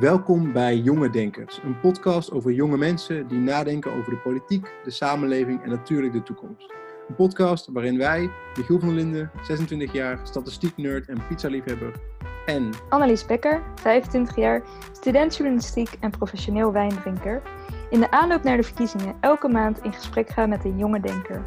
Welkom bij Jonge Denkers, een podcast over jonge mensen die nadenken over de politiek, de samenleving en natuurlijk de toekomst. Een podcast waarin wij, Michiel van Linden, 26 jaar, statistiek-nerd en pizza-liefhebber, en Annelies Becker, 25 jaar, student journalistiek en professioneel wijndrinker, in de aanloop naar de verkiezingen elke maand in gesprek gaan met een jonge denker.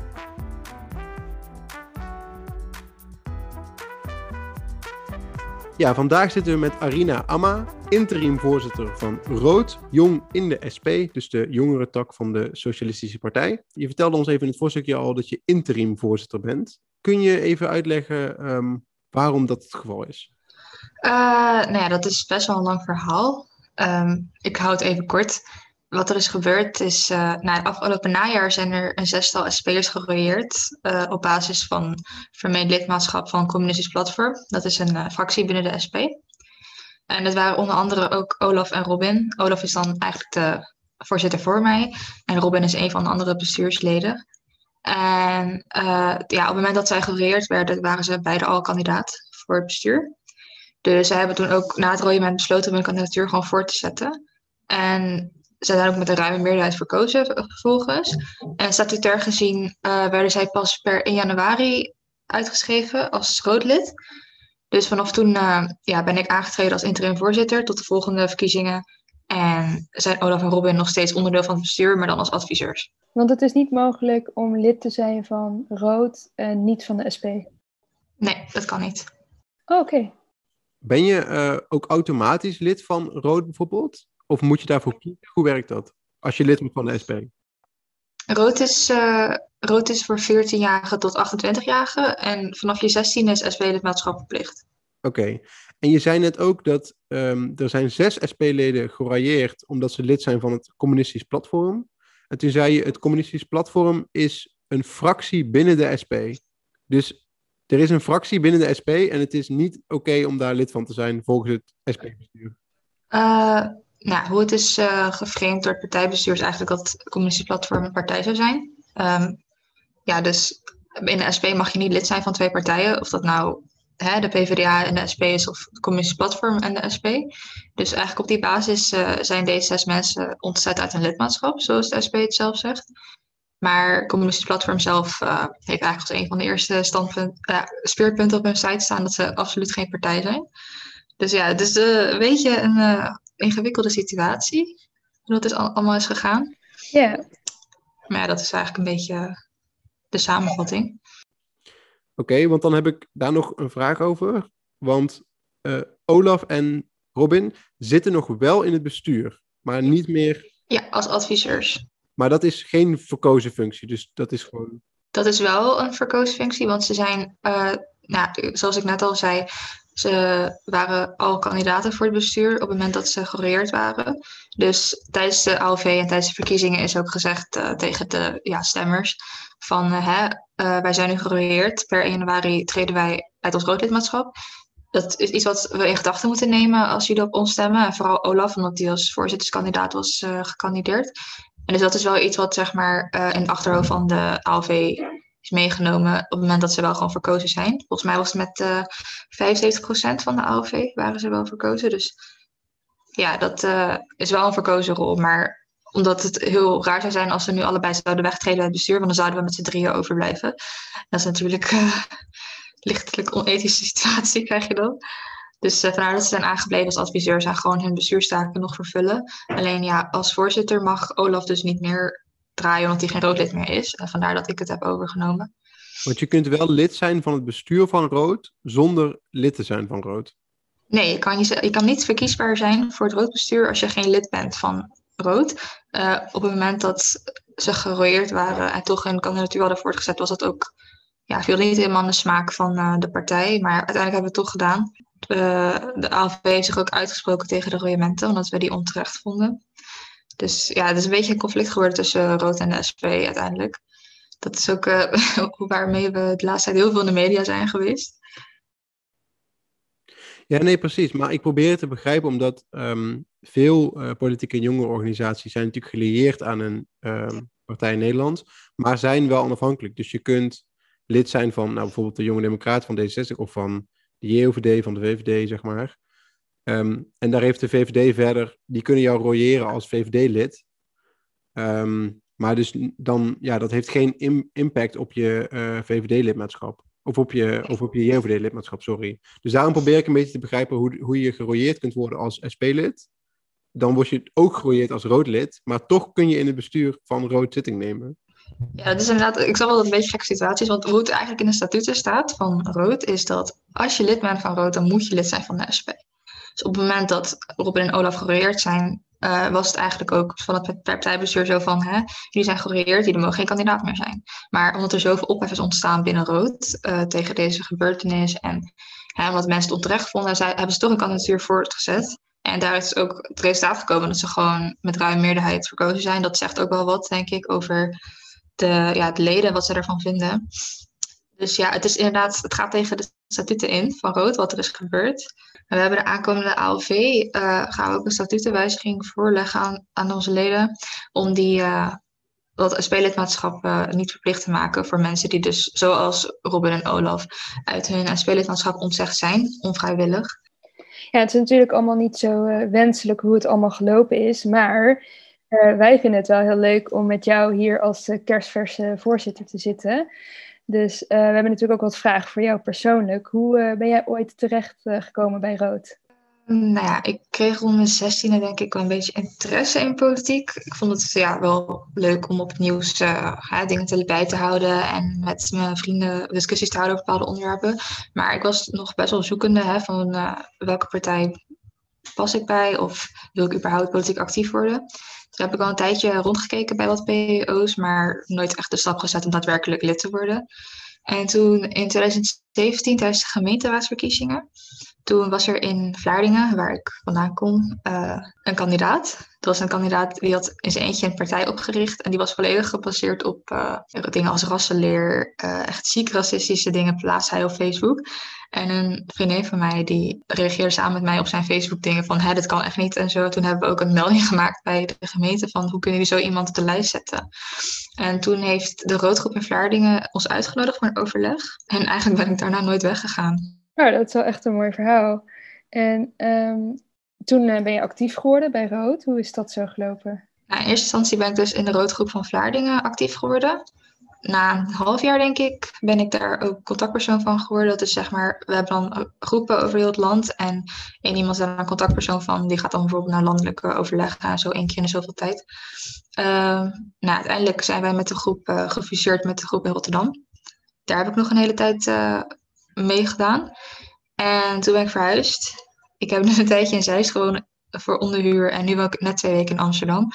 Ja, vandaag zitten we met Arina Amma, interim voorzitter van Rood, Jong in de SP, dus de jongere tak van de Socialistische Partij. Je vertelde ons even in het voorstukje al dat je interim voorzitter bent. Kun je even uitleggen ehm, waarom dat het geval is? Uh, nou ja, dat is best wel een lang verhaal. Um, ik hou het even kort. Wat er is gebeurd is, uh, na het afgelopen najaar zijn er een zestal SP'ers gerolleerd uh, op basis van vermeend lidmaatschap van Communistisch Platform. Dat is een uh, fractie binnen de SP. En dat waren onder andere ook Olaf en Robin. Olaf is dan eigenlijk de voorzitter voor mij. En Robin is een van de andere bestuursleden. En ja, op het moment dat zij gerolleerd werden, waren ze beide al kandidaat voor het bestuur. Dus zij hebben toen ook na het rollement besloten om hun kandidatuur gewoon voor te zetten. En ze zijn ook met een ruime meerderheid verkozen vervolgens. En statutair gezien uh, werden zij pas per 1 januari uitgeschreven als roodlid. Dus vanaf toen uh, ja, ben ik aangetreden als interim voorzitter tot de volgende verkiezingen. En zijn Olaf en Robin nog steeds onderdeel van het bestuur, maar dan als adviseurs. Want het is niet mogelijk om lid te zijn van Rood en niet van de SP? Nee, dat kan niet. Oh, Oké. Ben je uh, ook automatisch lid van Rood bijvoorbeeld? Of moet je daarvoor kiezen? Hoe werkt dat? Als je lid wordt van de SP? Rood is, uh, rood is voor 14-jarigen tot 28-jarigen. En vanaf je 16 is SP-lidmaatschap verplicht. Oké. Okay. En je zei net ook dat um, er zijn zes SP-leden gerailleerd omdat ze lid zijn van het communistisch platform. En toen zei je, het communistisch platform is een fractie binnen de SP. Dus er is een fractie binnen de SP en het is niet oké okay om daar lid van te zijn volgens het SP-bestuur. Uh, nou, hoe het is uh, door het partijbestuur is eigenlijk dat het een partij zou zijn. Um, ja, dus in de SP mag je niet lid zijn van twee partijen. Of dat nou hè, de PvdA en de SP is of het communistisch platform en de SP. Dus eigenlijk op die basis uh, zijn deze zes mensen ontzet uit een lidmaatschap, zoals de SP het zelf zegt. Maar het communistisch platform zelf uh, heeft eigenlijk als een van de eerste standpunt, speerpunten op hun site staan dat ze absoluut geen partij zijn. Dus ja, is een beetje een ingewikkelde situatie. Hoe dat is allemaal is gegaan. Ja. Yeah. Maar ja, dat is eigenlijk een beetje de samenvatting. Oké, okay, want dan heb ik daar nog een vraag over. Want uh, Olaf en Robin zitten nog wel in het bestuur, maar niet meer. Ja, als adviseurs. Maar dat is geen verkozen functie, dus dat is gewoon. Dat is wel een verkozen functie, want ze zijn, uh, nou, zoals ik net al zei, ze waren al kandidaten voor het bestuur op het moment dat ze gereëerd waren. Dus tijdens de ALV en tijdens de verkiezingen is ook gezegd uh, tegen de ja, stemmers van uh, hè, uh, wij zijn nu gereëerd. Per 1 januari treden wij uit ons roodlidmaatschap. Dat is iets wat we in gedachten moeten nemen als jullie op ons stemmen. En vooral Olaf, omdat hij als voorzitterskandidaat was gekandideerd. En dus dat is wel iets wat zeg maar in het achterhoofd van de ALV is meegenomen op het moment dat ze wel gewoon verkozen zijn. Volgens mij was het met uh, 75% van de AOV waren ze wel verkozen. Dus ja, dat uh, is wel een verkozen rol. Maar omdat het heel raar zou zijn als ze nu allebei zouden wegtreden uit het bestuur, want dan zouden we met z'n drieën overblijven. Dat is natuurlijk uh, lichtelijk onethische situatie, krijg je dan. Dus uh, dat ze zijn aangebleven als adviseur en gewoon hun bestuurstaken nog vervullen. Alleen ja, als voorzitter mag Olaf dus niet meer draaien omdat hij geen roodlid meer is. En vandaar dat ik het heb overgenomen. Want je kunt wel lid zijn van het bestuur van Rood zonder lid te zijn van Rood. Nee, je kan, niet, je kan niet verkiesbaar zijn voor het roodbestuur als je geen lid bent van Rood. Uh, op het moment dat ze gerooieerd waren en toch hun kandidatuur hadden voortgezet, was dat ook, ja, viel niet helemaal de smaak van uh, de partij. Maar uiteindelijk hebben we het toch gedaan. Uh, de AFP heeft zich ook uitgesproken tegen de royementen, omdat we die onterecht vonden. Dus ja, het is een beetje een conflict geworden tussen Rood en de SP uiteindelijk. Dat is ook uh, waarmee we de laatste tijd heel veel in de media zijn geweest. Ja, nee, precies. Maar ik probeer het te begrijpen omdat um, veel uh, politieke en jongere organisaties zijn natuurlijk gelieerd aan een um, partij in Nederland, maar zijn wel onafhankelijk. Dus je kunt lid zijn van nou, bijvoorbeeld de Jonge Democraat van D66 of van de JOVD, van de VVD, zeg maar. Ehm, en daar heeft de VVD verder, die kunnen jou royeren als VVD-lid. Ehm, maar dus dan, ja, dat heeft geen impact op je uh, VVD-lidmaatschap. Of op je, of op je JOVD-lidmaatschap, sorry. Dus daarom probeer ik een beetje te begrijpen hoe, hoe je gerooieerd kunt worden als SP-lid. Dan word je ook gerooieerd als rood lid, maar toch kun je in het bestuur van rood zitting nemen. Ja, dat is inderdaad, ik zal wel een beetje gekke situatie is, want hoe het eigenlijk in de statuten staat van rood, is dat als je lid bent van rood, dan moet je lid zijn van de SP. Dus op het moment dat Robin en Olaf gerooieerd zijn, uh, was het eigenlijk ook van het partijbestuur zo van, hè, jullie zijn gerooieerd, jullie mogen geen kandidaat meer zijn. Maar omdat er zoveel ophef is ontstaan binnen Rood uh, tegen deze gebeurtenis en hè, omdat mensen het onterecht vonden, hebben ze toch een kandidatuur voortgezet. En daar is ook het resultaat gekomen dat ze gewoon met ruime meerderheid verkozen zijn. Dat zegt ook wel wat, denk ik, over de, ja, de leden, wat ze ervan vinden. Dus ja, het is inderdaad, het gaat tegen de statuten in van Rood, wat er is gebeurd. We hebben de aankomende ALV, uh, gaan we ook een statutenwijziging voorleggen aan, aan onze leden, om die uh, dat SP-lidmaatschap uh, niet verplicht te maken voor mensen die dus, zoals Robin en Olaf, uit hun SP-lidmaatschap ontzegd zijn, onvrijwillig. Ja, het is natuurlijk allemaal niet zo wenselijk hoe het allemaal gelopen is, maar wij vinden het wel heel leuk om met jou hier als kerstverse voorzitter te zitten. Dus uh, we hebben natuurlijk ook wat vragen voor jou persoonlijk. Hoe uh, ben jij ooit terecht uh, gekomen bij Rood? Nou ja, ik kreeg rond mijn zestiende denk ik wel een beetje interesse in politiek. Ik vond het ja, wel leuk om op het nieuws dingen te, bij te houden en met mijn vrienden discussies te houden over bepaalde onderwerpen. Maar ik was nog best wel zoekende hè, van welke partij pas ik bij of wil ik überhaupt politiek actief worden. Toen heb ik al een tijdje rondgekeken bij wat PO's, maar nooit echt de stap gezet om daadwerkelijk lid te worden. En toen in 2017, tijdens de gemeenteraadsverkiezingen, toen was er in Vlaardingen, waar ik vandaan kom, uh, een kandidaat. Dat was een kandidaat die had in zijn eentje een partij opgericht. En die was volledig gebaseerd op uh, dingen als rassenleer, uh, echt ziek racistische dingen plaatste hij op Facebook. En een vriendin van mij die reageerde samen met mij op zijn Facebook dingen van hé, dit kan echt niet en zo. Toen hebben we ook een melding gemaakt bij de gemeente van hoe kunnen jullie zo iemand op de lijst zetten. En toen heeft de roodgroep in Vlaardingen ons uitgenodigd voor een overleg. En eigenlijk ben ik daarna nooit weggegaan. Nou, dat is wel echt een mooi verhaal. En um, toen uh, ben je actief geworden bij Rood. Hoe is dat zo gelopen? In eerste instantie ben ik dus in de roodgroep van Vlaardingen actief geworden na een half jaar, denk ik, ben ik daar ook contactpersoon van geworden. Dat is zeg maar, we hebben dan groepen over heel het land. En één iemand is daar een contactpersoon van. Die gaat dan bijvoorbeeld naar landelijke overleggen, zo één keer in zoveel tijd. Uh, nou, uiteindelijk zijn wij met de groep uh, gefuseerd met de groep in Rotterdam. Daar heb ik nog een hele tijd uh, mee gedaan. En toen ben ik verhuisd. Ik heb dus een tijdje in Zeist gewoond voor onderhuur. En nu woon ik net twee weken in Amsterdam.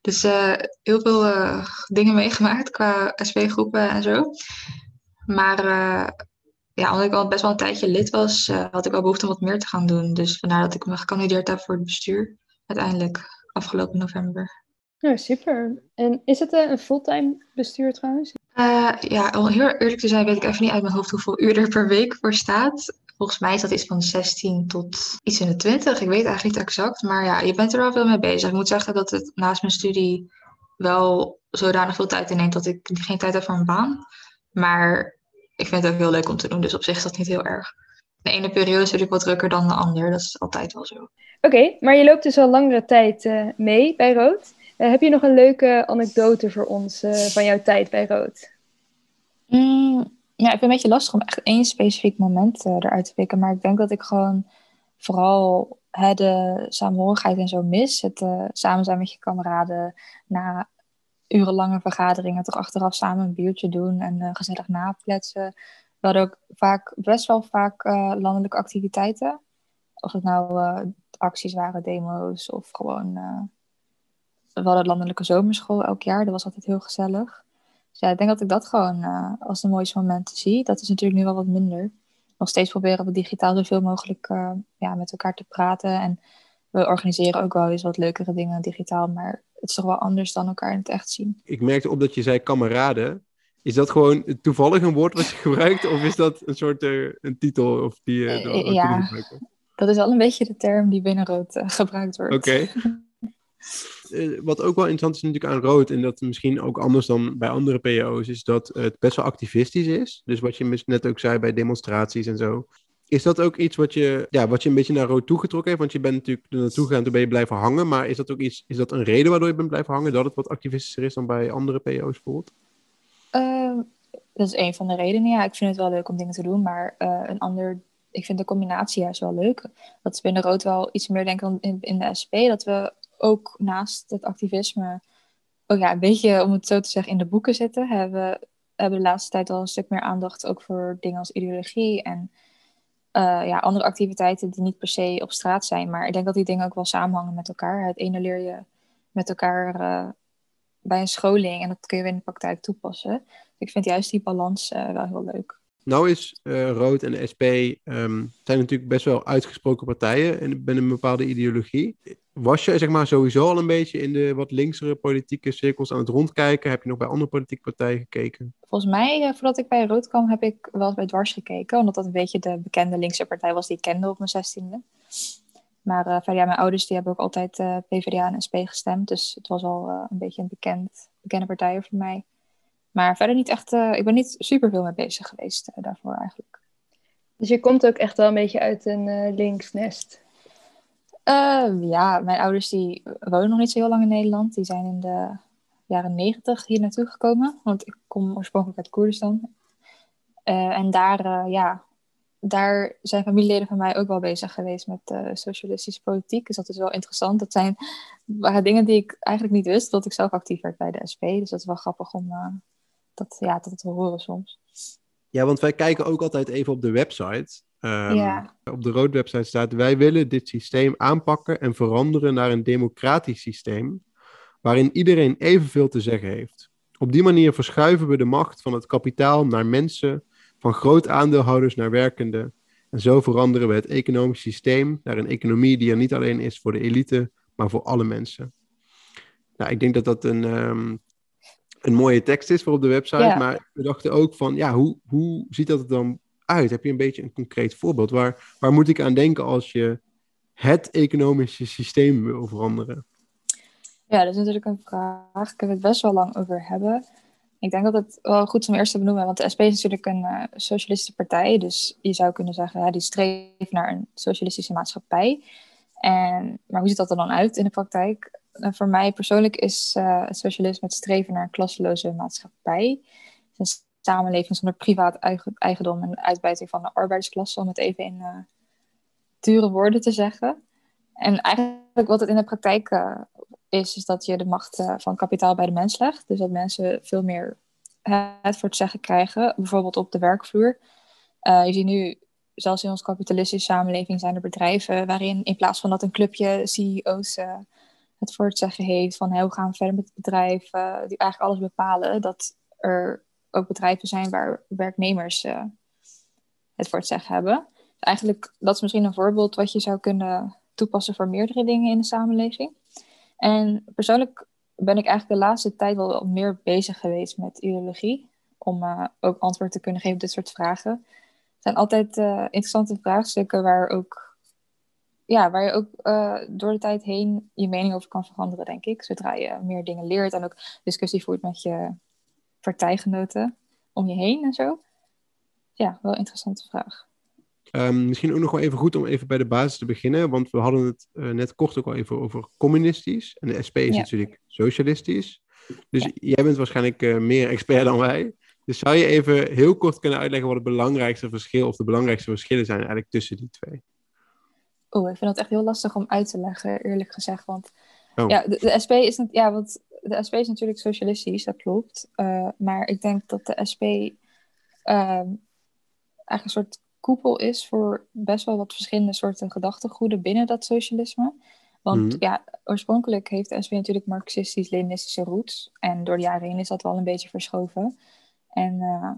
Dus uh, heel veel uh, dingen meegemaakt qua SP-groepen en zo. Maar uh, ja, omdat ik al best wel een tijdje lid was, had ik wel behoefte om wat meer te gaan doen. Dus vandaar dat ik me gekandideerd heb voor het bestuur. Uiteindelijk afgelopen november. Ja, super. En is het een fulltime bestuur trouwens? Ja, om heel eerlijk te zijn weet ik even niet uit mijn hoofd hoeveel uur er per week voor staat. Volgens mij is dat iets van 16 tot iets in de 20. Ik weet eigenlijk niet exact. Maar ja, je bent er wel veel mee bezig. Ik moet zeggen dat het naast mijn studie wel zodanig veel tijd inneemt dat ik geen tijd heb voor een baan. Maar ik vind het ook heel leuk om te doen. Dus op zich is dat niet heel erg. De ene periode is natuurlijk wat drukker dan de andere. Dat is altijd wel zo. Oké, maar je loopt dus al langere tijd uh, mee bij Rood. Uh, heb je nog een leuke anekdote voor ons uh, van jouw tijd bij Rood? Mm, ja, ik vind het een beetje lastig om echt één specifiek moment uh, eruit te pikken. Maar ik denk dat ik gewoon vooral hè, de samenhorigheid en zo mis. Het uh, samen zijn met je kameraden na urenlange vergaderingen toch achteraf samen een biertje doen en uh, gezellig napletsen. We hadden ook vaak, best wel vaak landelijke activiteiten. Of het nou acties waren, demo's of gewoon... we hadden landelijke zomerschool elk jaar. Dat was altijd heel gezellig. Ja, ik denk dat ik dat gewoon uh, als de mooiste momenten zie. Dat is natuurlijk nu wel wat minder. Nog steeds proberen we digitaal zoveel mogelijk uh, ja, met elkaar te praten. En we organiseren ook wel eens wat leukere dingen digitaal. Maar het is toch wel anders dan elkaar in het echt zien. Ik merkte op dat je zei kameraden. Is dat gewoon toevallig een woord wat je gebruikt? Of is dat een soort uh, een titel? Of die, ja, dat is al een beetje de term die binnen rood uh, gebruikt wordt. Oké. Eh, wat ook wel interessant is natuurlijk aan rood, en dat misschien ook anders dan bij andere PO's, is dat het best wel activistisch is. Dus wat je net ook zei bij demonstraties en zo. Is dat ook iets wat je, ja, wat je een beetje naar rood toegetrokken heeft? Want je bent natuurlijk er naartoe gegaan, toen ben je blijven hangen. Maar is dat ook iets, is dat een reden waardoor je bent blijven hangen? Dat het wat activistischer is dan bij andere PO's bijvoorbeeld? Ehm, dat is een van de redenen. Ja, ik vind het wel leuk om dingen te doen. Maar eh, een ander, ik vind de combinatie juist wel leuk. Dat is binnen rood wel iets meer, denk dan in, in de SP. Dat we ook naast het activisme, oh ja, een beetje, om het zo te zeggen, in de boeken zitten. Hebben, hebben de laatste tijd al een stuk meer aandacht ook voor dingen als ideologie en uh, ja, andere activiteiten die niet per se op straat zijn. Maar ik denk dat die dingen ook wel samenhangen met elkaar. Het ene leer je met elkaar uh, bij een scholing en dat kun je weer in de praktijk toepassen. Ik vind juist die balans uh, wel heel leuk. Nou is Rood en SP um, zijn natuurlijk best wel uitgesproken partijen en binnen een bepaalde ideologie. Was je zeg maar sowieso al een beetje in de wat linksere politieke cirkels aan het rondkijken? Heb je nog bij andere politieke partijen gekeken? Volgens mij, uh, voordat ik bij Rood kwam, heb ik wel eens bij Dwars gekeken. Omdat dat een beetje de bekende linkse partij was die ik kende op mijn zestiende. Maar uh, verder, ja, mijn ouders die hebben ook altijd uh, PvdA en SP gestemd. Dus het was al een beetje een bekend, bekende partij voor mij. Maar verder niet echt, ik ben niet super veel mee bezig geweest daarvoor eigenlijk. Dus je komt ook echt wel een beetje uit een linksnest? Uh, ja, mijn ouders die wonen nog niet zo heel lang in Nederland. Die zijn in de jaren negentig hier naartoe gekomen. Want ik kom oorspronkelijk uit Koerdistan. Uh, en daar, uh, ja, daar zijn familieleden van mij ook wel bezig geweest met uh, socialistische politiek. Dus dat is wel interessant. Dat zijn waren dingen die ik eigenlijk niet wist, dat ik zelf actief werd bij de SP. Dus dat is wel grappig om dat, ja, dat te horen soms. Ja, want wij kijken ook altijd even op de website. Um, ja. Op de Rood website staat: Wij willen dit systeem aanpakken en veranderen naar een democratisch systeem. waarin iedereen evenveel te zeggen heeft. Op die manier verschuiven we de macht van het kapitaal naar mensen, van groot aandeelhouders naar werkenden. En zo veranderen we het economisch systeem naar een economie die er niet alleen is voor de elite, maar voor alle mensen. Nou, ik denk dat dat een, um, een mooie tekst is voor op de website. Ja. Maar we dachten ook van, ja, hoe, hoe ziet dat er dan uit? Heb je een beetje een concreet voorbeeld? Waar, waar moet ik aan denken als je het economische systeem wil veranderen? Ja, dat is natuurlijk een vraag. Ik heb het best wel lang over hebben. Ik denk dat het wel goed is om eerst te benoemen, want de SP is natuurlijk een uh, socialistische partij. Dus je zou kunnen zeggen, ja, die streeft naar een socialistische maatschappij. En, maar hoe ziet dat er dan uit in de praktijk? En voor mij persoonlijk is uh, het socialisme het streven naar een klasseloze maatschappij. Is samenleving zonder privaat eigendom en uitbuiting van de arbeidersklasse, om het even in uh, dure woorden te zeggen. En eigenlijk wat het in de praktijk uh, is, is dat je de macht van kapitaal bij de mens legt. Dus dat mensen veel meer het voor het zeggen krijgen, bijvoorbeeld op de werkvloer. je ziet nu, zelfs in onze kapitalistische samenleving, zijn er bedrijven waarin in plaats van dat een clubje CEO's het voor het zeggen heeft van hey, hoe gaan we verder met bedrijf, die eigenlijk alles bepalen, dat er ook bedrijven zijn waar werknemers uh, het voor het zeggen hebben. Dus eigenlijk, dat is misschien een voorbeeld wat je zou kunnen toepassen voor meerdere dingen in de samenleving. En persoonlijk ben ik eigenlijk de laatste tijd wel meer bezig geweest met ideologie. Om uh, ook antwoord te kunnen geven op dit soort vragen. Het zijn altijd uh, interessante vraagstukken waar, ook, ja, waar je ook door de tijd heen je mening over kan veranderen, denk ik. Zodra je meer dingen leert en ook discussie voert met je partijgenoten om je heen en zo? Ja, wel een interessante vraag. Um, misschien ook nog wel even goed om even bij de basis te beginnen, want we hadden het uh, net kort ook al even over communistisch. En de SP is ja. natuurlijk socialistisch. Dus ja. jij bent waarschijnlijk uh, meer expert dan wij. Dus zou je even heel kort kunnen uitleggen wat het belangrijkste verschil of de belangrijkste verschillen zijn eigenlijk tussen die twee? Oh, ik vind dat echt heel lastig om uit te leggen, eerlijk gezegd. Want oh. ja, de, de, SP is, ja, want de SP is natuurlijk socialistisch, dat klopt. Uh, maar ik denk dat de SP uh, eigenlijk een soort koepel is voor best wel wat verschillende soorten gedachtegoeden binnen dat socialisme. Want mm. ja, oorspronkelijk heeft de SP natuurlijk marxistisch-leninistische roots. En door de jaren heen is dat wel een beetje verschoven. En uh,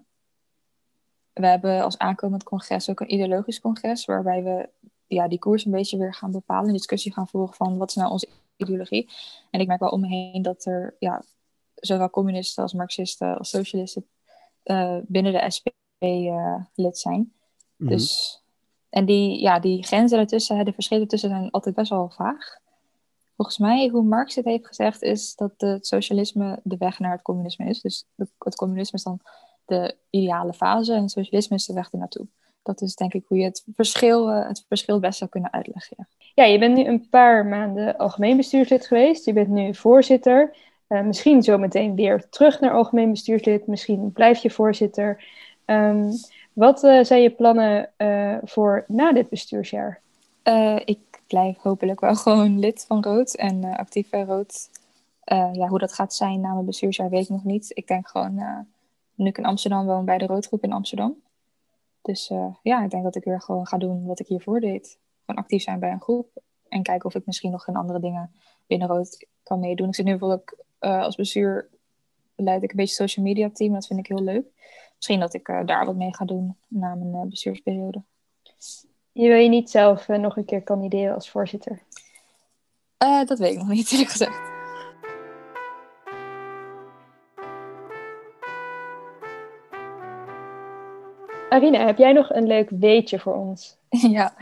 we hebben als aankomend congres ook een ideologisch congres, waarbij we ja, die koers een beetje weer gaan bepalen, een discussie gaan voeren van wat is nou onze ideologie. En ik merk wel om me heen dat er ja, zowel communisten als marxisten als socialisten uh, binnen de SP uh, eh, lid zijn. Mm-hmm. Dus, en die, ja, die grenzen ertussen, de verschillen ertussen zijn altijd best wel vaag. Volgens mij, hoe Marx het heeft gezegd, is dat het socialisme de weg naar het communisme is. Dus het communisme is dan de ideale fase en het socialisme is de weg ernaartoe. Dat is denk ik hoe je het verschil, uh, het verschil best zou kunnen uitleggen. Ja. ja, je bent nu een paar maanden algemeen bestuurslid geweest. Je bent nu voorzitter. Uh, misschien zometeen weer terug naar algemeen bestuurslid. Misschien blijf je voorzitter. Um, wat uh, zijn je plannen voor na dit bestuursjaar? ik blijf hopelijk wel gewoon lid van Rood en actief bij Rood. ja, hoe dat gaat zijn na mijn bestuursjaar weet ik nog niet. Ik denk gewoon nu ik in Amsterdam woon, bij de Roodgroep in Amsterdam. Dus uh, ja, ik denk dat ik weer gewoon ga doen wat ik hiervoor deed. Gewoon actief zijn bij een groep. En kijken of ik misschien nog in andere dingen binnen Rood kan meedoen. Ik zit nu bijvoorbeeld uh, als bestuur leid ik een beetje social media team. Dat vind ik heel leuk. Misschien dat ik uh, daar wat mee ga doen na mijn bestuursperiode. Je wil je niet zelf nog een keer kandideren als voorzitter? dat weet ik nog niet, eerlijk gezegd. Arina, heb jij nog een leuk weetje voor ons? Ja,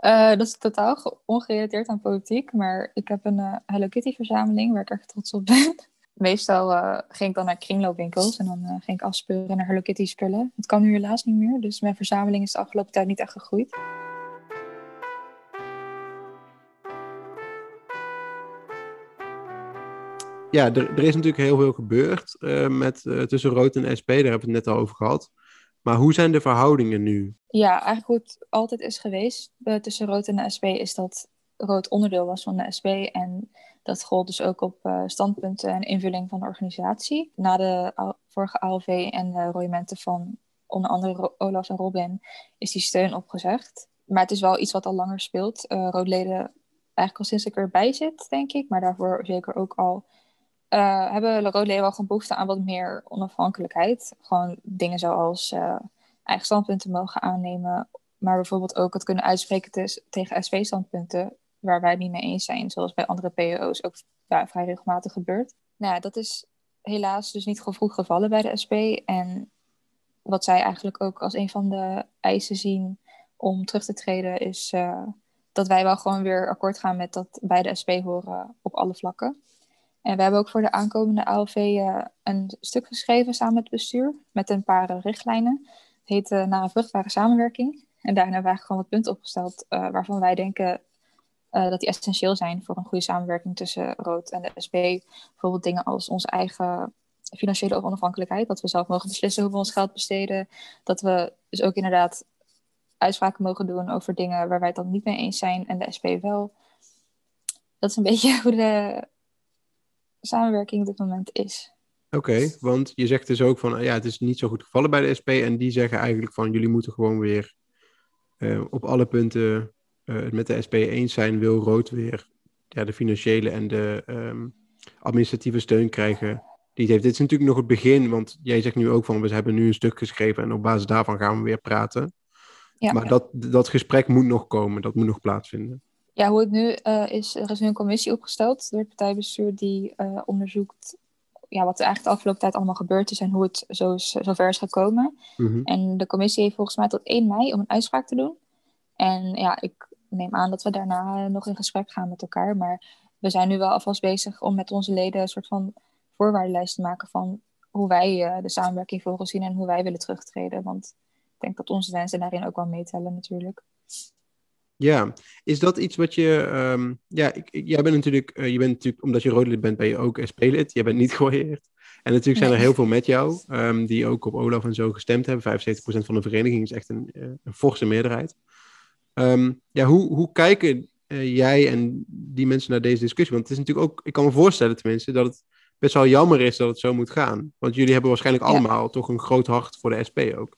uh, dat is totaal ongerelateerd aan politiek, maar ik heb een uh, Hello Kitty verzameling waar ik erg trots op ben. Meestal uh, ging ik dan naar kringloopwinkels en dan ging ik afspeuren naar Hello Kitty spullen. Het kan nu helaas niet meer, dus mijn verzameling is de afgelopen tijd niet echt gegroeid. Ja, er, er is natuurlijk heel veel gebeurd met, tussen Rood en SP, daar hebben we het net al over gehad. Maar hoe zijn de verhoudingen nu? Ja, eigenlijk hoe het altijd is geweest uh, tussen Rood en de SP is dat Rood onderdeel was van de SP. En dat gold dus ook op uh, standpunten en invulling van de organisatie. Na de vorige ALV en de royementen van onder andere Olaf en Robin is die steun opgezegd. Maar het is wel iets wat al langer speelt. Uh, Roodleden eigenlijk al sinds ik erbij zit, denk ik. Maar daarvoor zeker ook al uh, hebben roodleden wel gewoon behoefte aan wat meer onafhankelijkheid. Gewoon dingen zoals uh, eigen standpunten mogen aannemen, maar bijvoorbeeld ook het kunnen uitspreken tegen SV-standpunten waar wij niet mee eens zijn, zoals bij andere PO's ook vrij regelmatig gebeurt. Nou ja, dat is helaas dus niet vroeg gevallen bij de SP. En wat zij eigenlijk ook als een van de eisen zien om terug te treden, is uh, dat wij wel gewoon weer akkoord gaan met dat bij de SP horen op alle vlakken. En we hebben ook voor de aankomende ALV uh, een stuk geschreven samen met het bestuur, met een paar richtlijnen. Het heet uh, Naar een vruchtbare samenwerking. En daarin hebben we gewoon wat punten opgesteld waarvan wij denken dat die essentieel zijn voor een goede samenwerking tussen Rood en de SP. Bijvoorbeeld dingen als onze eigen financiële onafhankelijkheid, dat we zelf mogen beslissen hoe we ons geld besteden. Dat we dus ook inderdaad uitspraken mogen doen over dingen waar wij het dan niet mee eens zijn en de SP wel. Dat is een beetje hoe de samenwerking op dit moment is. Oké, want je zegt dus ook van ja, het is niet zo goed gevallen bij de SP. En die zeggen eigenlijk van jullie moeten gewoon weer uh, op alle punten uh, het met de SP eens zijn. Wil rood weer ja, de financiële en de um, administratieve steun krijgen. Die het heeft. Dit is natuurlijk nog het begin, want jij zegt nu ook van we hebben nu een stuk geschreven en op basis daarvan gaan we weer praten. Ja, maar Dat, dat gesprek moet nog komen, dat moet nog plaatsvinden. Ja, hoe het nu uh, is, er is nu een commissie opgesteld door het partijbestuur die uh, onderzoekt ja, wat er eigenlijk de afgelopen tijd allemaal gebeurd is en hoe het zo is, zover is gekomen. Mm -hmm. En de commissie heeft volgens mij tot 1 mei om een uitspraak te doen. En ja, ik neem aan dat we daarna nog in gesprek gaan met elkaar. Maar we zijn nu wel alvast bezig om met onze leden een soort van voorwaardenlijst te maken van hoe wij uh, de samenwerking volgens zien en hoe wij willen terugtreden. Want ik denk dat onze wensen daarin ook wel meetellen natuurlijk. Ja, is dat iets wat je. Um, ja, ik, ik, jij bent natuurlijk, uh, je bent natuurlijk, omdat je roodlid bent, ben je ook SP-lid. Jij bent niet gehoord. En natuurlijk zijn er heel veel met jou, um, die ook op Olaf en zo gestemd hebben. 75% van de vereniging is echt een, uh, een forse meerderheid. Um, ja, hoe, hoe kijken uh, jij en die mensen naar deze discussie? Want het is natuurlijk ook, ik kan me voorstellen tenminste, dat het best wel jammer is dat het zo moet gaan. Want jullie hebben waarschijnlijk ja. allemaal toch een groot hart voor de SP ook.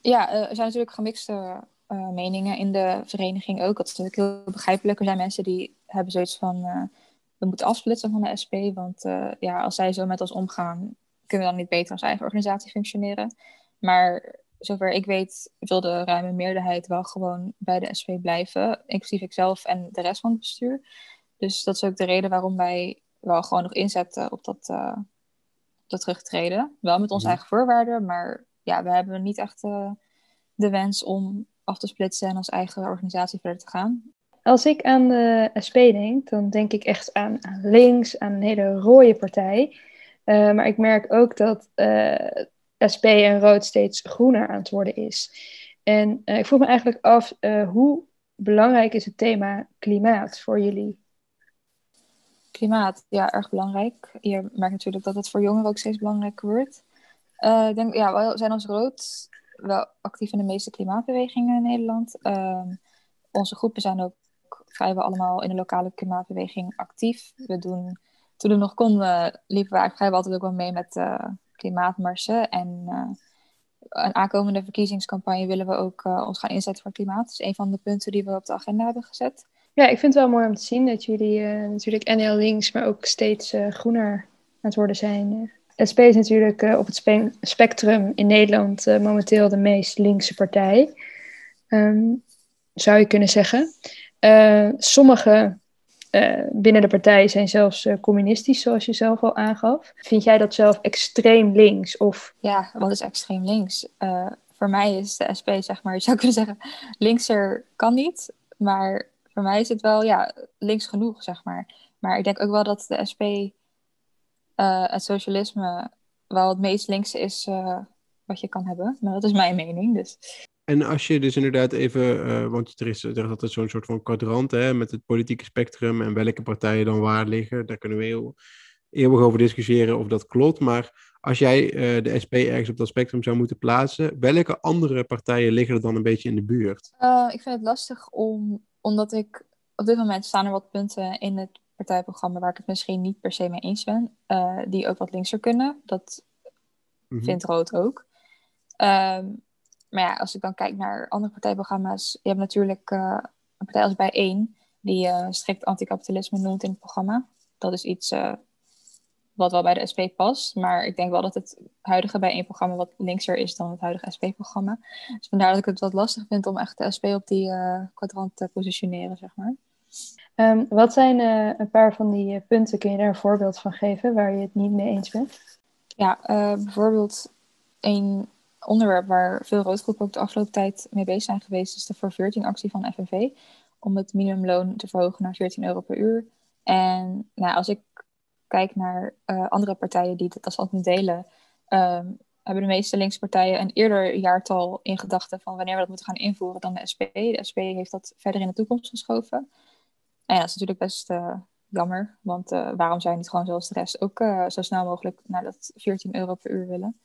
Ja, er zijn natuurlijk gemixte uh, meningen in de vereniging ook. Dat is natuurlijk heel begrijpelijk. Er zijn mensen die hebben zoiets van... Uh, we moeten afsplitsen van de SP. Want uh, ja, als zij zo met ons omgaan... kunnen we dan niet beter als eigen organisatie functioneren. Maar zover ik weet... wil de ruime meerderheid wel gewoon bij de SP blijven. Inclusief ikzelf en de rest van het bestuur. Dus dat is ook de reden waarom wij wel gewoon nog inzetten op dat, dat terugtreden. Wel met onze ja. eigen voorwaarden. Maar ja, we hebben niet echt de wens om af te splitsen en als eigen organisatie verder te gaan. Als ik aan de SP denk, dan denk ik echt aan, aan links, aan een hele rode partij. Uh, maar ik merk ook dat uh, SP en rood steeds groener aan het worden is. En ik vroeg me eigenlijk af, hoe belangrijk is het thema klimaat voor jullie? Klimaat, ja, erg belangrijk. Je merkt natuurlijk dat het voor jongeren ook steeds belangrijker wordt. Ik denk, ja, we zijn als rood wel actief in de meeste klimaatbewegingen in Nederland. Uh, onze groepen zijn ook vrijwel allemaal in de lokale klimaatbeweging actief. We doen, toen we nog konden, liepen we eigenlijk vrijwel altijd ook wel mee met uh, klimaatmarsen. En uh, een aankomende verkiezingscampagne willen we ook ons gaan inzetten voor klimaat. Dat is een van de punten die we op de agenda hebben gezet. Ja, ik vind het wel mooi om te zien dat jullie natuurlijk NL links, maar ook steeds groener aan het worden zijn. SP is natuurlijk uh, op het spe spectrum in Nederland uh, momenteel de meest linkse partij. Um, zou je kunnen zeggen. Uh, sommige binnen de partij zijn zelfs communistisch, zoals je zelf al aangaf. Vind jij dat zelf extreem links? Of... Ja, wat is extreem links? voor mij is de SP, zeg maar, je zou kunnen zeggen, linkser kan niet. Maar voor mij is het wel ja, links genoeg, zeg maar. Maar ik denk ook wel dat de SP uh, het socialisme wel het meest linkse is uh, wat je kan hebben. Maar dat is mijn mening. Dus. En als je dus inderdaad even, uh, want er is, er is altijd zo'n soort van kwadrant hè, met het politieke spectrum en welke partijen dan waar liggen. Daar kunnen we heel eeuwig over discussiëren of dat klopt. Maar als jij uh, de SP ergens op dat spectrum zou moeten plaatsen, welke andere partijen liggen er dan een beetje in de buurt? Uh, ik vind het lastig om, omdat ik op dit moment staan er wat punten in het partijprogramma waar ik het misschien niet per se mee eens ben, uh, die ook wat linkser kunnen. Dat mm vindt Rood ook. Um, maar ja, als ik dan kijk naar andere partijprogramma's, je hebt natuurlijk uh, een partij als Bijeen, die uh, strikt anticapitalisme noemt in het programma. Dat is iets wat wel bij de SP past, maar ik denk wel dat het huidige Bijeen-programma wat linkser is dan het huidige SP-programma. Dus vandaar dat ik het wat lastig vind om echt de SP op die kwadrant te positioneren, zeg maar. Um, wat zijn uh, een paar van die uh, punten, kun je daar een voorbeeld van geven waar je het niet mee eens bent? Ja, uh, bijvoorbeeld een onderwerp waar veel roodgroepen ook de afgelopen tijd mee bezig zijn geweest, is de voor 14 actie van FNV. Om het minimumloon te verhogen naar 14 euro per uur. En nou, als ik kijk naar andere partijen die dit als standpunt delen, um, hebben de meeste linkse partijen een eerder jaartal in gedachten van wanneer we dat moeten gaan invoeren dan de SP. De SP heeft dat verder in de toekomst geschoven. En ja, dat is natuurlijk best uh, jammer, want uh, waarom zou je niet gewoon zoals de rest ook uh, zo snel mogelijk naar dat 14 euro per uur willen?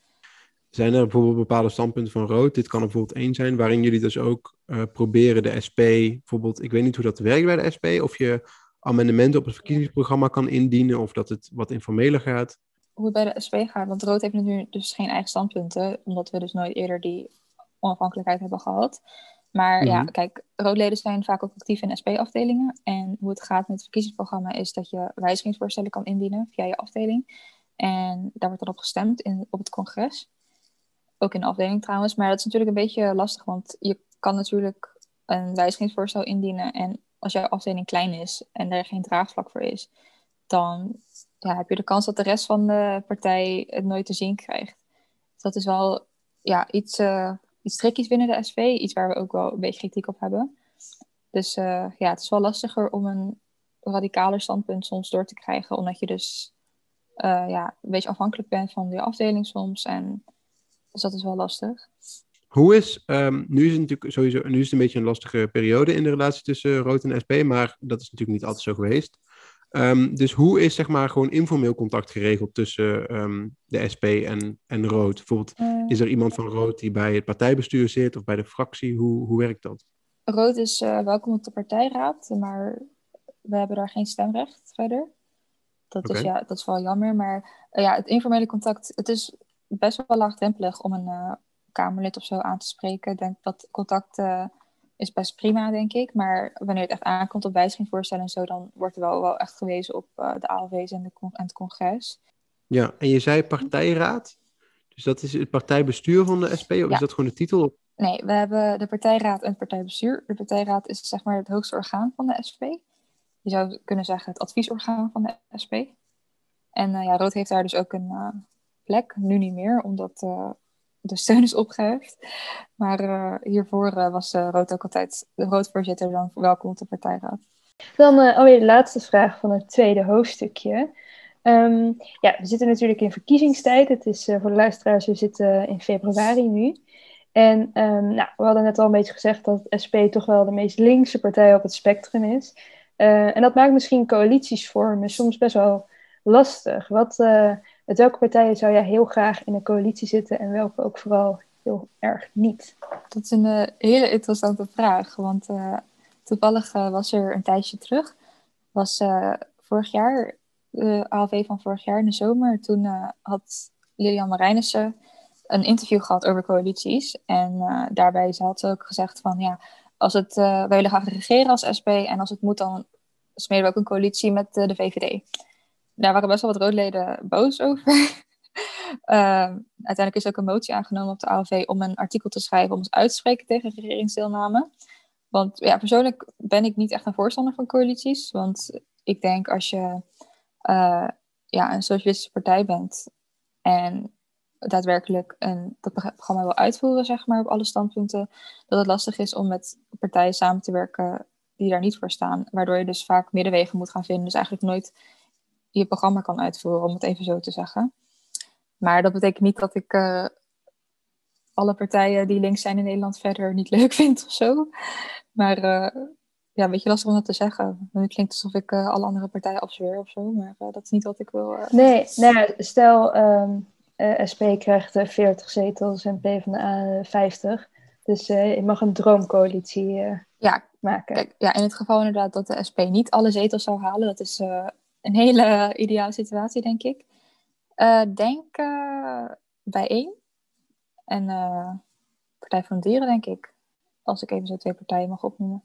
Zijn er bijvoorbeeld bepaalde standpunten van rood? Dit kan er bijvoorbeeld één zijn, waarin jullie dus ook proberen de SP, bijvoorbeeld, ik weet niet hoe dat werkt bij de SP, of je amendementen op het verkiezingsprogramma kan indienen, of dat het wat informeler gaat? Hoe het bij de SP gaat, want rood heeft nu dus geen eigen standpunten, omdat we dus nooit eerder die onafhankelijkheid hebben gehad. Maar ja, mhm. kijk, roodleden zijn vaak ook actief in SP-afdelingen. En hoe het gaat met het verkiezingsprogramma is dat je wijzigingsvoorstellen kan indienen via je afdeling. En daar wordt dan op gestemd in, op het congres. Ook in de afdeling trouwens. Maar dat is natuurlijk een beetje lastig, want je kan natuurlijk een wijzigingsvoorstel indienen. En als jouw afdeling klein is en er geen draagvlak voor is, dan ja, heb je de kans dat de rest van de partij het nooit te zien krijgt. Dus dat is wel ja, iets uh, iets binnen de SV. Iets waar we ook wel een beetje kritiek op hebben. Dus uh, ja, het is wel lastiger om een radicaler standpunt soms door te krijgen. Omdat je dus uh, ja, een beetje afhankelijk bent van de afdeling soms. En, dus dat is wel lastig. Hoe is, um, nu is het natuurlijk sowieso, nu is het een beetje een lastige periode in de relatie tussen Rood en SP, maar dat is natuurlijk niet altijd zo geweest. Um, dus hoe is zeg maar gewoon informeel contact geregeld tussen um, de SP en, en Rood? Bijvoorbeeld, uh, is er iemand van Rood die bij het partijbestuur zit of bij de fractie? Hoe, hoe werkt dat? Rood is uh, welkom op de partijraad, maar we hebben daar geen stemrecht verder. Dat, okay. is, ja, dat is wel jammer, maar uh, ja, het informele contact, het is best wel laagdrempelig om een Kamerlid of zo aan te spreken. Ik denk dat contact is best prima, denk ik. Maar wanneer het echt aankomt op wijzigingsvoorstellen en zo, dan wordt er wel, wel echt gewezen op uh, de ALW's en, de en het congres. Ja, en je zei partijraad. Dus dat is het partijbestuur van de SP, of ja. is dat gewoon de titel? Nee, we hebben de partijraad en het partijbestuur. De partijraad is zeg maar het hoogste orgaan van de SP. Je zou kunnen zeggen het adviesorgaan van de SP. En uh, ja, Rood heeft daar dus ook een uh, plek, nu niet meer, omdat de steun is opgeheft. Maar uh, hiervoor uh, was uh, Rood ook altijd de Roodvoorzitter dan welkom op de partijraad. Dan alweer de laatste vraag van het tweede hoofdstukje. Um, ja, we zitten natuurlijk in verkiezingstijd. Het is voor de luisteraars, we zitten in februari nu. En ehm, nou, we hadden net al een beetje gezegd dat SP toch wel de meest linkse partij op het spectrum is. Eh, en dat maakt misschien coalities vormen soms best wel lastig. Wat, met welke partijen zou jij heel graag in een coalitie zitten en welke ook vooral heel erg niet? Dat is een uh, hele interessante vraag, want toevallig was er een tijdje terug, was vorig jaar, de ALV van vorig jaar in de zomer, toen had Lilian Marijnissen een interview gehad over coalities. En daarbij had ze ook gezegd van ja, als het, uh, wij willen graag regeren als SP en als het moet, dan smeden we ook een coalitie met uh, de VVD. Daar waren best wel wat roodleden boos over. uh, uiteindelijk is ook een motie aangenomen op de AOV om een artikel te schrijven om ons uit te spreken tegen regeringsdeelname. Want ja, persoonlijk ben ik niet echt een voorstander van coalities. Want ik denk als je uh, ja, een socialistische partij bent en daadwerkelijk een, dat programma wil uitvoeren, zeg maar, op alle standpunten, dat het lastig is om met partijen samen te werken die daar niet voor staan. Waardoor je dus vaak middenwegen moet gaan vinden. Dus eigenlijk nooit je programma kan uitvoeren, om het even zo te zeggen. Maar dat betekent niet dat ik uh, alle partijen die links zijn in Nederland verder niet leuk vind of zo. Maar uh, ja, een beetje lastig om dat te zeggen. Het klinkt alsof ik uh, alle andere partijen afzweer of zo. Maar dat is niet wat ik wil. Nee, nou stel um, SP krijgt 40 zetels en PvdA 50. Dus je mag een droomcoalitie ja, maken. Kijk, ja, in het geval inderdaad dat de SP niet alle zetels zou halen. Dat is een hele ideale situatie, denk ik. Uh, denk uh, bijeen. En uh, Partij van de Dieren, denk ik. Als ik even zo twee partijen mag opnoemen.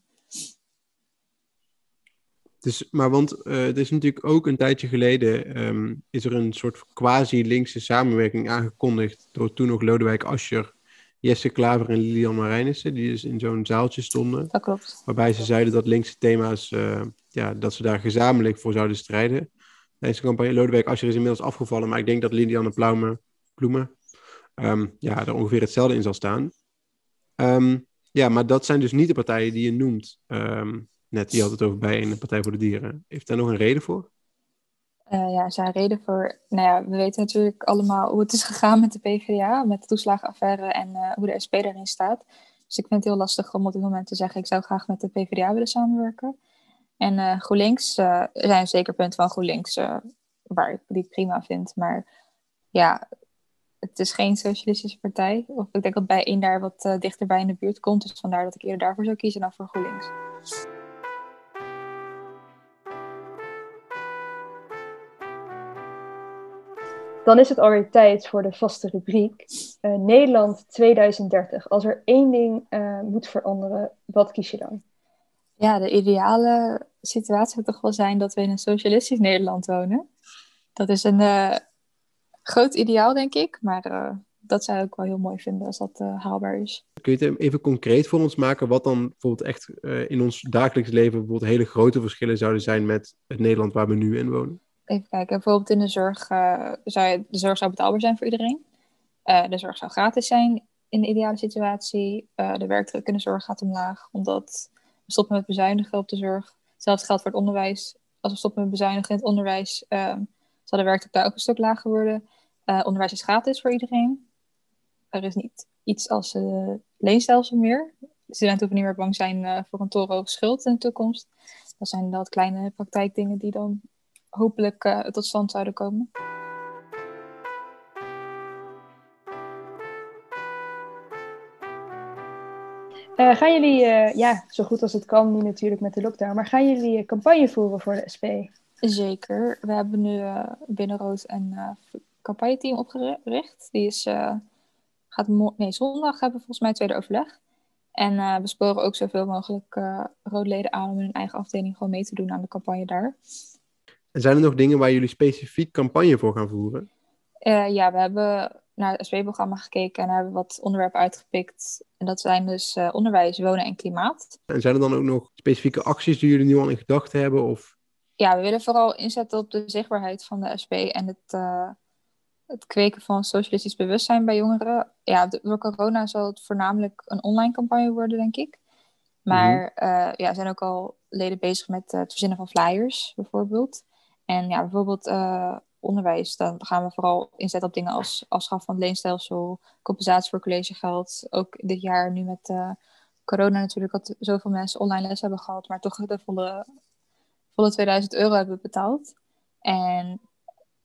Dus, maar want het is natuurlijk ook een tijdje geleden um, is er een soort quasi-linkse samenwerking aangekondigd door toen nog Lodewijk Asscher, Jesse Klaver en Lilian Marijnissen, die dus in zo'n zaaltje stonden. Dat klopt. Waarbij ze zeiden dat linkse thema's, ja, dat ze daar gezamenlijk voor zouden strijden. Deze campagne, Lodewijk Asscher is inmiddels afgevallen, maar ik denk dat Lilianne Plaume, Bloemen um, ja, er ongeveer hetzelfde in zal staan. Um, ja, maar dat zijn dus niet de partijen die je noemt. Um, net, die had het over bij een Partij voor de Dieren. Heeft daar nog een reden voor? Uh, ja, zijn reden voor. Nou ja, we weten natuurlijk allemaal hoe het is gegaan met de PvdA, met de toeslagenaffaire en uh, hoe de SP daarin staat. Dus ik vind het heel lastig om op dit moment te zeggen: ik zou graag met de PvdA willen samenwerken. En uh, GroenLinks, er zijn zeker punten van GroenLinks waar ik die prima vind. Maar ja, het is geen socialistische partij. Of ik denk dat bij één daar wat dichterbij in de buurt komt. Dus vandaar dat ik eerder daarvoor zou kiezen dan voor GroenLinks. Dan is het alweer tijd voor de vaste rubriek. Uh, Nederland 2030. Als er één ding uh, moet veranderen, wat kies je dan? Ja, de ideale situatie zou toch wel zijn dat we in een socialistisch Nederland wonen. Dat is een uh, groot ideaal, denk ik. Maar dat zou ik wel heel mooi vinden als dat haalbaar is. Kun je het even concreet voor ons maken? Wat dan bijvoorbeeld echt in ons dagelijks leven bijvoorbeeld hele grote verschillen zouden zijn met het Nederland waar we nu in wonen? Even kijken, bijvoorbeeld in de zorg zou de zorg zou betaalbaar zijn voor iedereen. De zorg zou gratis zijn in de ideale situatie. De werkdruk in de zorg gaat omlaag, omdat we stoppen met bezuinigen op de zorg. Hetzelfde geldt voor het onderwijs. Als we stoppen met bezuinigen in het onderwijs, zal de werkdruk ook een stuk lager worden. onderwijs is gratis voor iedereen. Er is niet iets als leenstelsel meer. Studenten hoeven niet meer bang zijn voor een torenhoge schuld in de toekomst. Dat zijn dat kleine praktijkdingen die dan hopelijk uh, tot stand zouden komen. Uh, gaan jullie, uh, ja, zo goed als het kan nu natuurlijk met de lockdown, maar gaan jullie campagne voeren voor de SP? Zeker. We hebben nu binnen Rood een campagneteam opgericht. Die is, gaat nee, zondag hebben we volgens mij tweede overleg. En we sporen ook zoveel mogelijk roodleden aan om in hun eigen afdeling gewoon mee te doen aan de campagne daar. En zijn er nog dingen waar jullie specifiek campagne voor gaan voeren? Uh, ja, we hebben naar het SP-programma gekeken en hebben wat onderwerpen uitgepikt. En dat zijn dus uh, onderwijs, wonen en klimaat. En zijn er dan ook nog specifieke acties die jullie nu al in gedachten hebben? Of? Ja, we willen vooral inzetten op de zichtbaarheid van de SP en het, uh, het kweken van socialistisch bewustzijn bij jongeren. Ja, door corona zal het voornamelijk een online campagne worden, denk ik. Maar mm -hmm. ja, zijn ook al leden bezig met het verzinnen van flyers, bijvoorbeeld. En ja, bijvoorbeeld onderwijs, dan gaan we vooral inzetten op dingen als afschaf van het leenstelsel, compensatie voor collegegeld. Ook dit jaar nu met uh, corona natuurlijk, dat zoveel mensen online les hebben gehad, maar toch de volle, volle 2000 euro hebben betaald. En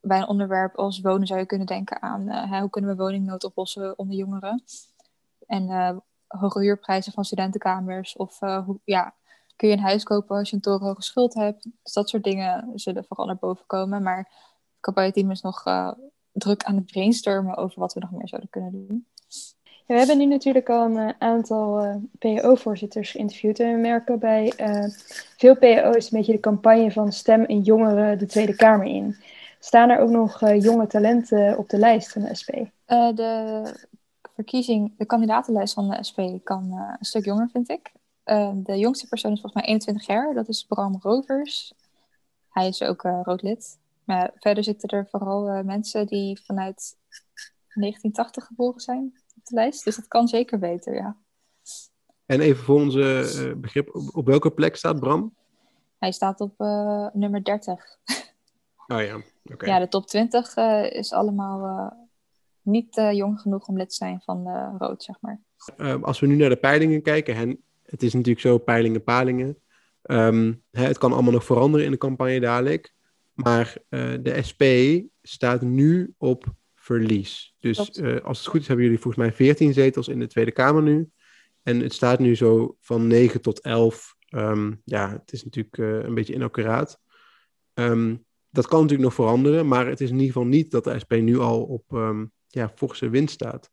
bij een onderwerp als wonen zou je kunnen denken aan uh, hoe kunnen we woningnood oplossen onder jongeren. En uh, hoge huurprijzen van studentenkamers. Of hoe, ja, kun je een huis kopen als je een torenhoge schuld hebt. Dus dat soort dingen zullen vooral naar boven komen. Maar campagne-team is nog uh, druk aan het brainstormen over wat we nog meer zouden kunnen doen. Ja, we hebben nu natuurlijk al een aantal uh, PO-voorzitters geïnterviewd. En we merken bij uh, veel PO's een beetje de campagne van stem en jongeren de Tweede Kamer in. Staan er ook nog jonge talenten op de lijst van de SP? de verkiezing, de kandidatenlijst van de SP kan een stuk jonger, vind ik. De jongste persoon is volgens mij 21 jaar. Dat is Bram Rovers. Hij is ook roodlid. Maar verder zitten er vooral uh, mensen die vanuit 1980 geboren zijn op de lijst. Dus dat kan zeker beter, ja. En even voor onze uh, begrip, op, op, welke plek staat Bram? Hij staat op nummer 30. Oh ja, oké. Ja, de top 20 is allemaal niet jong genoeg om lid te zijn van Rood, zeg maar. als we nu naar de peilingen kijken, en het is natuurlijk zo, peilingen, palingen. Ehm, hè, het kan allemaal nog veranderen in de campagne dadelijk. Maar uh, de SP staat nu op verlies. Dus uh, als het goed is, hebben jullie volgens mij 14 zetels in de Tweede Kamer nu. En het staat nu zo van 9 tot 11. Um, ehm, ja, het is natuurlijk uh, een beetje inaccuraat. Um, dat kan natuurlijk nog veranderen, maar het is in ieder geval niet dat de SP nu al op um, ja, forse winst staat.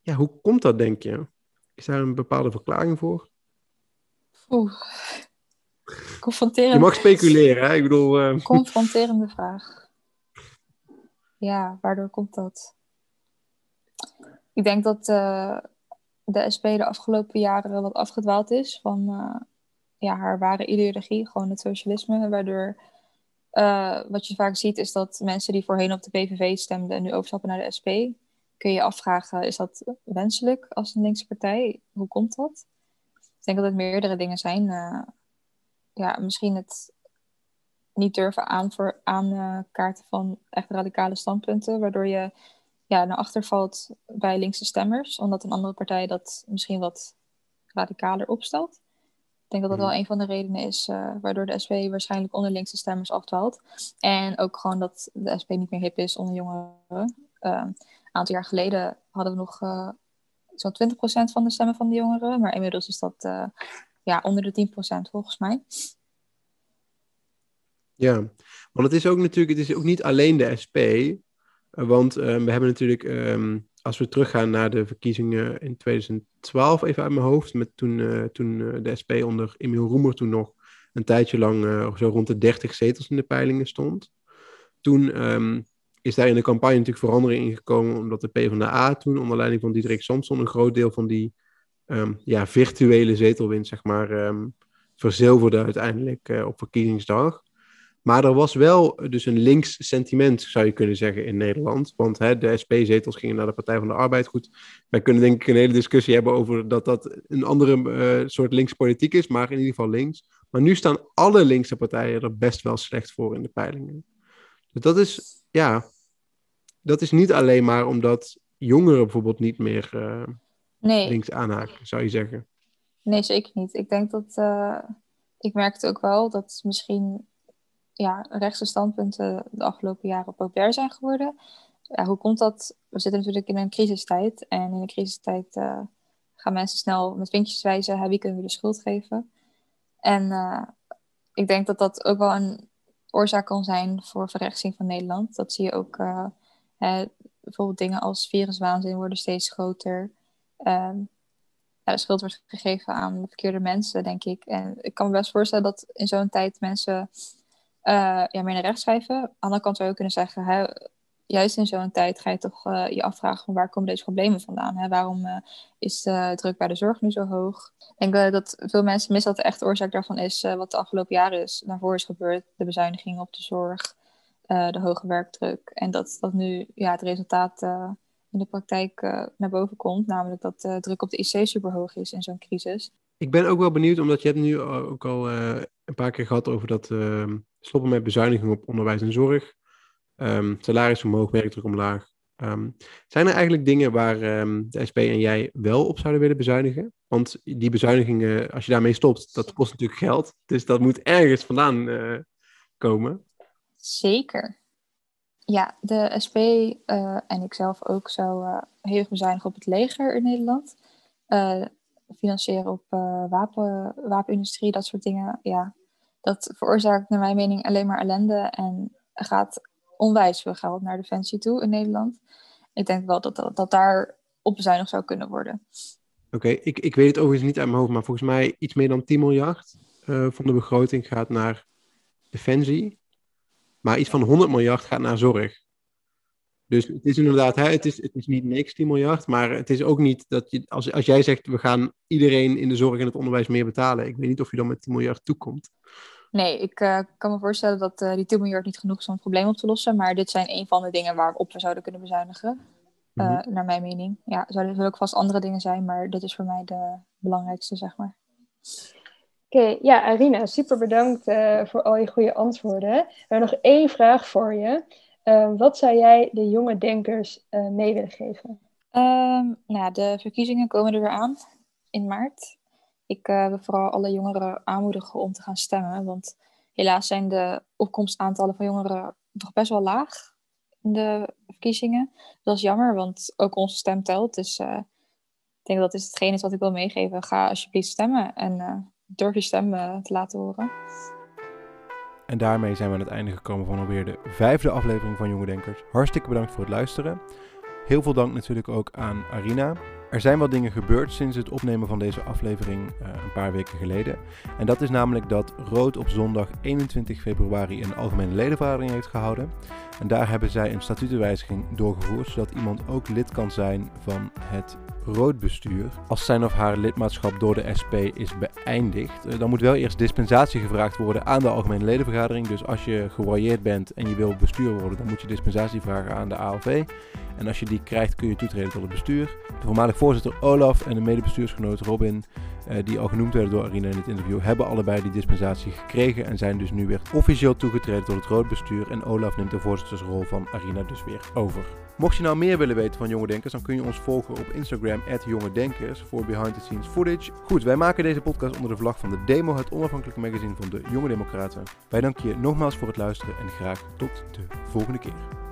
Ja, hoe komt dat, denk je? Is daar een bepaalde verklaring voor? Oeh. Confronterende... Je mag speculeren, hè? Ik bedoel... Uh... Confronterende vraag. Ja, waardoor komt dat? Ik denk dat uh, de SP de afgelopen jaren wat afgedwaald is van uh, ja, haar ware ideologie, gewoon het socialisme. Waardoor wat je vaak ziet is dat mensen die voorheen op de PVV stemden en nu overstappen naar de SP, kun je afvragen, is dat wenselijk als een linkse partij? Hoe komt dat? Ik denk dat het meerdere dingen zijn. Ja, misschien het niet durven aan voor aankaarten uh, van echt radicale standpunten, waardoor je ja, naar achter valt bij linkse stemmers, omdat een andere partij dat misschien wat radicaler opstelt. Ik denk dat dat wel mhm. een van de redenen is uh, waardoor de SP waarschijnlijk onder linkse stemmers afdwaalt. En ook gewoon dat de SP niet meer hip is onder jongeren. een aantal jaar geleden hadden we nog zo'n 20% van de stemmen van de jongeren. Maar inmiddels is dat ja, onder de 10% volgens mij. Ja, want het is ook natuurlijk, het is ook niet alleen de SP. Want uh, we hebben natuurlijk, um, als we teruggaan naar de verkiezingen in 2012, even uit mijn hoofd, met toen, toen de SP onder Emiel Roemer toen nog een tijdje lang zo rond de 30 zetels in de peilingen stond. Toen um, is daar in de campagne natuurlijk verandering in gekomen, omdat de PvdA toen onder leiding van Diederik Samson een groot deel van die um, ja, virtuele zetelwinst, zeg maar, um, verzilverde uiteindelijk uh, op verkiezingsdag. Maar er was wel dus een links sentiment, zou je kunnen zeggen, in Nederland. Want hè, de SP-zetels gingen naar de Partij van de Arbeid. Goed, wij kunnen denk ik een hele discussie hebben over dat dat een andere uh, soort linkspolitiek is, maar in ieder geval links. Maar nu staan alle linkse partijen er best wel slecht voor in de peilingen. Dus dat is, ja, dat is niet alleen maar omdat jongeren bijvoorbeeld niet meer uh, nee. links aanhaken, zou je zeggen. Nee, zeker niet. Ik denk dat, uh, ik merkte ook wel dat misschien ja, rechtse standpunten de afgelopen jaren populair zijn geworden. Ja, hoe komt dat? We zitten natuurlijk in een crisistijd. En in een crisistijd uh, gaan mensen snel met vinkjes wijzen, wie kunnen we de schuld geven? En ik denk dat dat ook wel een oorzaak kan zijn voor verrechtsing van Nederland. Dat zie je ook bijvoorbeeld dingen als viruswaanzin worden steeds groter. De schuld wordt gegeven aan de verkeerde mensen, denk ik. En ik kan me best voorstellen dat in zo'n tijd mensen uh, ja, meer naar rechts schrijven. Aan de andere kant zou je kunnen zeggen, hè, juist in zo'n tijd ga je toch uh, je afvragen van waar komen deze problemen vandaan? Hè? Waarom uh, is de druk bij de zorg nu zo hoog? Ik denk dat veel mensen missen dat de echte oorzaak daarvan is wat de afgelopen jaren is, naar voren is gebeurd. De bezuinigingen op de zorg, de hoge werkdruk. En dat, dat nu ja, het resultaat in de praktijk uh, naar boven komt. Namelijk dat de druk op de IC super hoog is in zo'n crisis. Ik ben ook wel benieuwd, omdat je hebt nu ook al een paar keer gehad over dat ehm, stoppen met bezuinigingen op onderwijs en zorg. Um, salaris omhoog, werkdruk omlaag. Um, zijn er eigenlijk dingen waar um, de SP en jij wel op zouden willen bezuinigen? Want die bezuinigingen, als je daarmee stopt, dat kost natuurlijk geld. Dus dat moet ergens vandaan uh, komen. Zeker. Ja, de SP uh, en ik zelf ook zou uh, heel erg bezuinigen op het leger in Nederland. financieren op wapen, wapenindustrie, dat soort dingen. Ja, dat veroorzaakt naar mijn mening alleen maar ellende en gaat onwijs veel geld naar Defensie toe in Nederland. Ik denk wel dat, dat, daar op bezuinigd zou kunnen worden. Oké, ik, ik weet het overigens niet uit mijn hoofd, maar volgens mij iets meer dan 10 miljard van de begroting gaat naar Defensie. Maar iets van 100 miljard gaat naar zorg. Dus het is inderdaad, hè, het, is, het is niet niks, 10 miljard. Maar het is ook niet dat je, als, als jij zegt, we gaan iedereen in de zorg en het onderwijs meer betalen. Ik weet niet of je dan met 10 miljard toekomt. Nee, ik uh, kan me voorstellen dat uh, die 10 miljard niet genoeg is om het probleem op te lossen. Maar dit zijn een van de dingen waarop we zouden kunnen bezuinigen. Uh, mm-hmm. Naar mijn mening. Ja, er zullen ook vast andere dingen zijn, maar dit is voor mij de belangrijkste, zeg maar. Oké, ja, Arina, super bedankt voor al je goede antwoorden. We hebben nog één vraag voor je. wat zou jij de jonge denkers mee willen geven? Um, nou, de verkiezingen komen er weer aan in maart. Ik uh, wil vooral alle jongeren aanmoedigen om te gaan stemmen. Want helaas zijn de opkomstaantallen van jongeren toch best wel laag in de verkiezingen. Dat is jammer, want ook onze stem telt. Dus ik denk dat is hetgeen is wat ik wil meegeven. Ga alsjeblieft stemmen en durf je stem te laten horen. En daarmee zijn we aan het einde gekomen van alweer de vijfde aflevering van Jonge Denkers. Hartstikke bedankt voor het luisteren. Heel veel dank natuurlijk ook aan Arina. Er zijn wat dingen gebeurd sinds het opnemen van deze aflevering uh, een paar weken geleden. En dat is namelijk dat Rood op zondag 21 februari een algemene ledenvergadering heeft gehouden. En daar hebben zij een statutenwijziging doorgevoerd, zodat iemand ook lid kan zijn van het roodbestuur. Als zijn of haar lidmaatschap door de SP is beëindigd, eh, dan moet wel eerst dispensatie gevraagd worden aan de algemene ledenvergadering. Dus als je geroyeerd bent en je wil bestuur worden, dan moet je dispensatie vragen aan de ALV. En als je die krijgt, kun je toetreden tot het bestuur. De voormalig voorzitter Olaf en de medebestuursgenoot Robin, eh, die al genoemd werden door Arina in het interview, hebben allebei die dispensatie gekregen en zijn dus nu weer officieel toegetreden tot het roodbestuur. En Olaf neemt de voorzittersrol van Arina dus weer over. Mocht je nou meer willen weten van Jonge Denkers, dan kun je ons volgen op Instagram, Jonge Denkers, voor behind the scenes footage. Goed, wij maken deze podcast onder de vlag van de Demo, het onafhankelijke magazine van de Jonge Democraten. Wij danken je nogmaals voor het luisteren en graag tot de volgende keer.